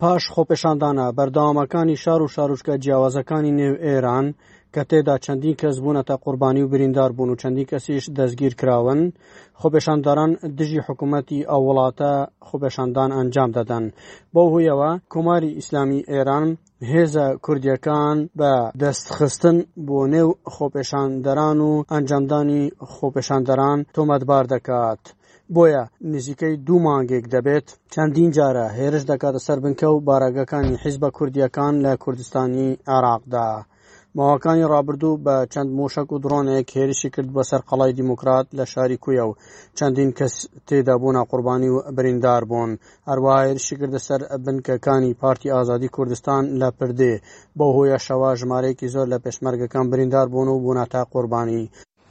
پاش خۆپێشاندانە بەردەوامەکانی شار و شارۆچکە جیاوازەکانی نێو ئێران کە تێدا چەندین کەس بوونەتە قوربانی و بریندار بوون و چەندین کەسیش دەستگیر کراون خۆپێشانداران دژی حکوومەتی ئەو وڵاتە خۆپێشاندان ئەنجام دەدەن بەو هویەوە کۆماری ئیسلامی ئێران هێزە کوردیەکان بە دەستخستن بۆ نێو خۆپێشاندەران و ئەنجامدانی خۆپێشاندەران تۆمەتبار دەکات. بۆیە نزیکەی دوو مانگێک دەبێت چەندین جارە هێرش دەکاتە سەر بنکە و بارەگەکانی حیزبە کوردیەکان لە کوردستانی عێراقدا. ماوەکانی ڕابردوو بە چەند موشک و دڕۆنێک هێرشی کرد بەسەر قەڵای دیموکرات لە شاری کویە و چەندین کەس تێدابوونا قوربانی و بریندار بوون هەروەها هێرشی کردە سەر بنکەکانی پارتی ئازادی کوردستان لە پردێ، بەو هۆیەشەوە ژمارەیەکی زۆر لە پێشمەرگەکان بریندار بوون و بوونەتە قوربانی،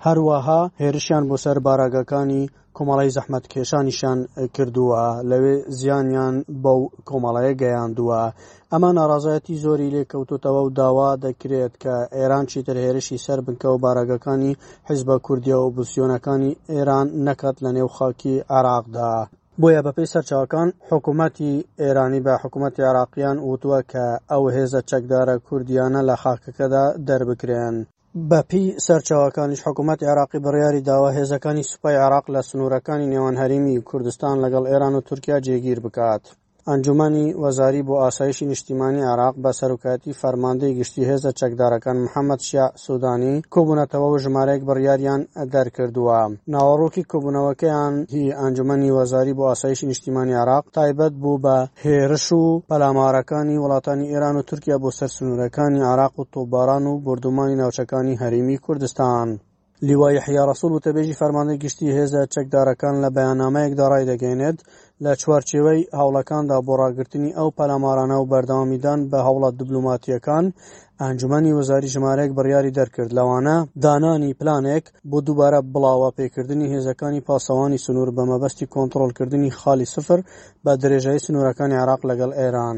هەروەها هێرشیان بۆ سەر بارەگاکانی کۆمەڵەی زەحمەتکێشانیشیان کردووە، لەوێ زیانیان بەو کۆمەڵەیە گەیاندووە، ئەمە ناڕازایەتی زۆری لێ کەوتۆتەوە و داوا دەکرێت کە ئێران چیتر هێرشی سەر بنکە و بارەگاکانی حیزبە کوردییە ئۆپۆزسیۆنەکانی ئێران نەکات لەنێو خاکی عێراقدا. بۆیە بەپێی سەرچاوەکان حکوومەتی ئێرانی بە حکوومەتی عراقیان وتووە کە ئەو هێزە چەکدارە کوردیانە لە خاکەکەدا دەربکرێن. بەپێی سەرچاوەکانیش حکوومەتی عراقی بڕیاری داوە هێزەکانی سوپای عێراق لە سنوورەکانی نێوان هەرێمی کوردستان لەگەڵ ئێران و تورکیا جێگیر بکات. ئەنجومەنی وەزاری بۆ ئاسایشی نیشتیمانی عێراق بە سەرۆکایەتی فەرماندەی گشتی هێزە چەکدارەکان محەمەد شیاع سودانی کۆبوونەتەوە و ژمارەیەک بڕیاریان دەرکردووە. ناوەڕۆکی کۆبوونەوەکەیان هی ئەنجومەنی وەزاری بۆ ئاسایشی نیشتیمانی عێراق تایبەت بوو بە هێرش و پەلامارەکانی وڵاتانی ئێران و تورکیا بۆ سەر سنوورەکانی عێراق و تۆپباران و بۆردوومانی ناوچەکانی هەرێمی کوردستان. لیوا یەحیا ڕەسوڵ وتەبێژی فەرماندەی گشتی هێزە چەکدارەکان لە بەیاننامەیەکدا ڕایدەگەیەنێت، لە چوارچێوەی هەوڵەکاندا بۆ ڕاگرتنی ئەو پەلامارانە و بەردەوامیدان بە هەوڵە دبلۆماتییەکان، ئەنجومەنی وەزاری ژمارەیەک بڕیاری دەرکرد، لەوانە، دانانی پلانێک بۆ دووبارە بڵاوەپێکردنی هێزەکانی پاسەوانی سنوور بە مەبەستی کۆنتڕۆڵکردنی خالی سفر بە درێژایی سنوورەکانی عێراق لەگەڵ ئێران،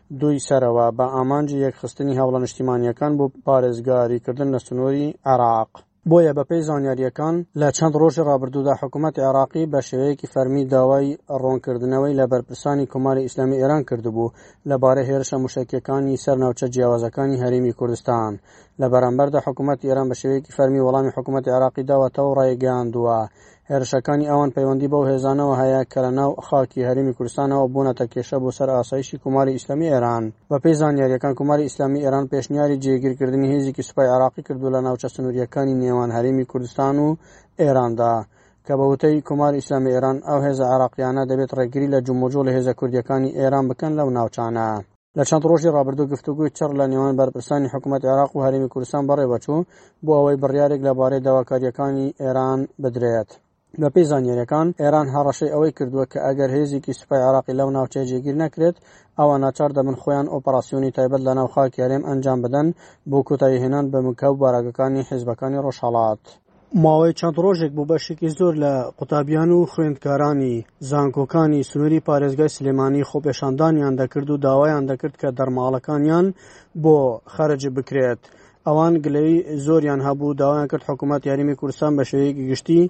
دووی سەرەوە، بە ئامانجی یەکخستنی هەوڵە نیشتیمانییەکان بۆ پارێزگاریکردن لە سنووری عێراق. بۆیە بەپێی زانیارییەکان، لە چەند ڕۆژی ڕابردوودا حکوومەتی عێراقی بە شێوەیەکی فەرمی داوای ڕوونکردنەوەی لە بەرپرسانی کۆماری ئیسلامیی ئێران کردبوو لەبارەی هێرشە مووشەکییەکانی سەر ناوچە جیاوازەکانی هەرێمی کوردستان. لە بەرامبەردا حکوومەتی ئێران بە شێوەیەکی فەرمی وەڵامی حکوومەتی عێراقی داوەتەوە و ڕایگەیاندووە هێرشەکانی ئەوان پەیوەندی بەو هێزانەوە هەیە کە لە ناو خاکی هەرێمی کوردستانەوە بوونەتە کێشە بۆ سەر ئاسایشی کۆماری ئیسلامی ئێران. بە پێی زانیارییەکان کۆماری ئیسلامی ئێران پێشنیاری جێگیر کردنی هێزێکی سوپای عێراقی کردووە لە ناوچە سنوورییەکانی نێوان هەرێمی کوردستان و ئێراندا کە بە وتەی کۆماری ئیسلامی ئێران ئەو هێزە عێراقییانە دەبێت ڕێگری لە جموجوڵی هێزە کوردییەکانی ئێران بکەن لەو ناوچانە. لە چەند ڕۆژی ڕابردوو گفتوگوی چڕ لە نێوان بەرپرسانی حکوومەت عێراق و هەرێمی کوردستان بەڕێوەچوو بۆ ئەوەی بڕیارێک لەبارەی داواکارییەکانی ئێران بدرێت. بەپێی زانیاریەکان، ئێران هەڕەشەی ئەوەی کردووە کە ئەگەر هێزێکی سوپای عێراقی لەو ناوچەیە جێگیر نەکرێت، ئەوا ناچار دەبن خۆیان ئۆپەراسیۆنی تایبەت لەناو خاکی هەرێم ئەنجام بدەن بۆ کۆتاییهێنان بە مکە و باراگەکانی حیزبەکانی ڕۆژهەڵات. ماوەی چەند ڕۆژێک بوو بەشێکی زۆر لە قوتابیان و خوێندکارانی زانکۆکانی سنووری پارێزگای سلێمانی خۆپێشاندانیان دەکرد و داوایان دەکرد کە دەرماڵەکانیان بۆ خەرج بکرێت. ئەوان گلەی زۆریان هەبوو داوایان کرد حکوومەت یاریمی کوردستان بە شێوەیەکی گشتی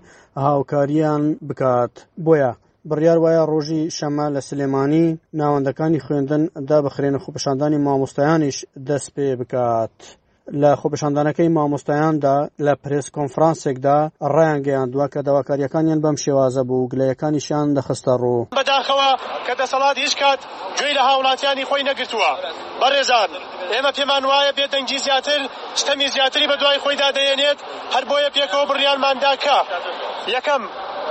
هاوکاریان بکات بۆیە بڕیار وایە ڕۆژی شەمە لە سلێمانی ناوەندەکانی خوێندن دابخرێنە خۆپشاندانی مامۆستایانیش دەست پێ بکات. لە خۆپیشاندانەکەی مامۆستایاندا لە پرێس کۆنفرانسێکدا ڕایانگەیاندووە کە داواکاریەکانیان بەم شێوازە بوو گلەیەکانیشیان دەخستە ڕوو. بەداخەوە کە دەسەڵات هیچ کات گوێی لە هاوڵاتیانی خۆی نەگرتووە. بەڕێزان ئێمە پێمان وایە بێدەنگی زیاتر ستەمی زیاتری بەدوای خۆیدا دەهێنێت، هەربۆیە پێکەوە بڕیارماندا کە یەکەم،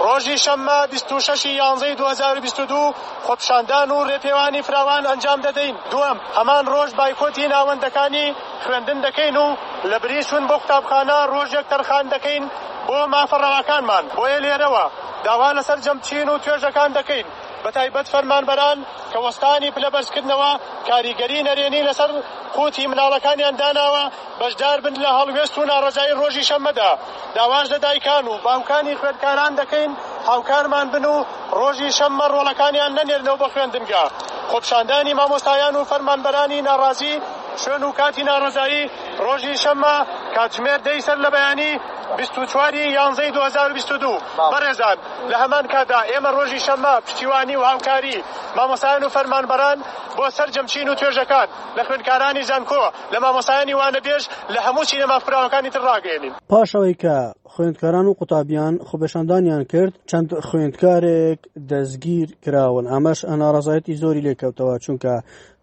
ڕۆژی شەممە بیست و شەش ی یانزەی دوو هەزار و بیست و دوو، خۆپیشاندان و رێپێوانی فراوان ئەنجام دەدەین، دووەم، هەمان رۆژ بایکۆتی ناوەندەکانی خوێندن دەکەین و لەبری چوون بۆ قوتابخانە رۆژێک تەرخان دەکەین بۆ مافە رەواکانمان، بۆیە لێرەوە داوا لە سەرجەم چین و توێژەکان دەکەین بەتایبەت فەرمانبەران کە وەستانی پلەبەرزکردنەوە کاریگەری نەرێنی لەسەر قوتی منداڵەکانیان داناوە، بەشدار بن لە هەڵوێست و ناڕەزایی ڕۆژی شەممەدا، داواش لە دایکان و باوکانی خوێندکاران دەکەین هاوکارمان بن و ڕۆژی شەممە ڕۆڵەکانیان نەنێرنەوە بە خوێندنگە، خۆپیشاندانی مامۆستایان و فەرمانبەرانی ناڕازی شوێن و کاتی ناڕەزایی ڕۆژی شەممە کاتژمێر دەی سەر لە بەیانی بیست و چوار ی یانزە ی دوو هەزار و بیست و دوو بەڕێزان لە هەمان کاتدا ئێمە ڕۆژی شەممە پشتیوانی و هاوکاری مامۆستایان و فەرمانبەران بۆ سەرجەم چین و توێژەکان لە خوێندکارانی زانکۆ لە مامۆستایانی وانەبێژ لە هەموو سینەما خوراوەکانی تر ڕاگەیەنین. پاش ئەوەی کە خوێندکاران و قوتابیان خۆپێشاندانیان کرد، چەند خوێندکارێک دەستگیر کراون، ئەمەش ناڕەزایەتی زۆری لێکەوتەوە، چونکە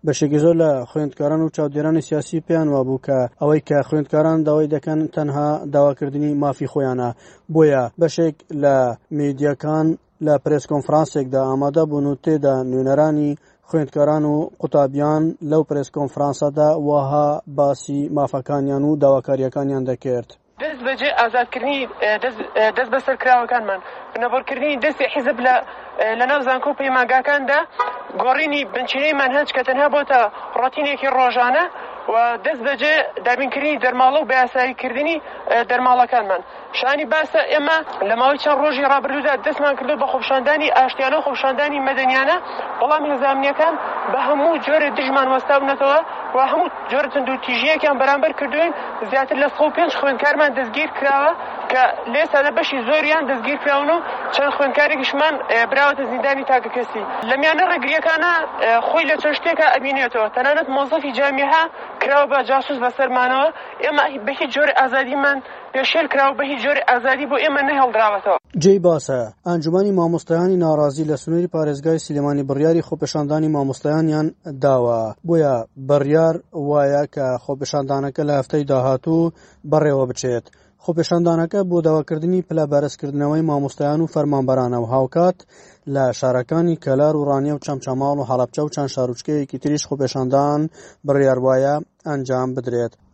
بەشێکی زۆر لە خوێندکاران و چاودێرانی سیاسی پێیان وابوو کە ئەوەی کە خوێندکاران داوای دەکەن تەنها داواکردنی مافی خۆیانە، بۆیە بەشێک لە میدیاکان، لە پرێس کۆنفرانسێکدا ئامادە بوون و تێدا نوێنەرانی خوێندکاران و قوتابیان لەو پرێس کۆنفرانسەدا وەها باسی مافەکانیان و داواکاریەکانیان دەکرد. دەست بەجێ ئازادکردنی دەست بەسەر کراوەکانمان، بنەبڕکردنی دەستی حیزب لە ناو زانکۆ و پەیمانگاکاندا، گۆڕینی بنچینەی مەنهەج کە تەنها بۆتە ڕۆتینێکی ڕۆژانە و دەست بەجێ دابینکردنی دەرماڵە و بەیاساییکردنی دەرماڵەکانمان. شایانی باسە ئێمە لە ماوەی چەند ڕۆژی ڕابردوودا دەستمان کردووە بە خۆپیشاندانی ئاشتیانە و خۆپیشاندانی مەدەنیانە، بەڵام هێزە ئەمنییەکان بە هەموو جۆرێ دژمان وەستاونەتەوە و هەموو جۆرە توندوتیژییەکیان بەرامبەر کردووین، زیاتر لە سەد و پێنج خوێندکارمان دەستگیر کراوە کە لە ئێستادا بەشی زۆریان دەستگیر کراون و چەند خوێندکارێکیشمان براوەتە زیندانی تاکەکەسی. لە میانە ڕێگرییەکانا خۆی لە چەند شتێکا ئەبینێتەوە، تەنانەت مۆزەفی جامییه کراوە بە جاسووس بەسەرمانەوە، ئێمە بە هیچ جۆرێ ئازادیمان پێشێل کراوە، بەهیچ جۆرێ ئازادی بۆ ئێمە نەهێڵدراوەتەوە. جێی باسە، ئەنجومەنی مامۆستایانی ناڕازی لە سنوری پارێزگای سلێمانی بڕیاری خۆپێشاندانی مامۆستایانیان داوە، بۆیە بڕیار وایە کە خۆپێشاندانەکە لە هەفتەی داهاتوو بەڕێوەبچێت. خۆپێشاندانەکە بۆ داواکردنی پلە بەرزکردنەوەی مامۆستایان و فەرمانبەرانە و هاوکات لە شارەکانی کەلار و ڕانیە و چەمچەماڵ و هەڵەبچە و چەند شاروچکەیەکی تریش خۆپێشاندان بڕیاروایە ئەنجام بدرێت.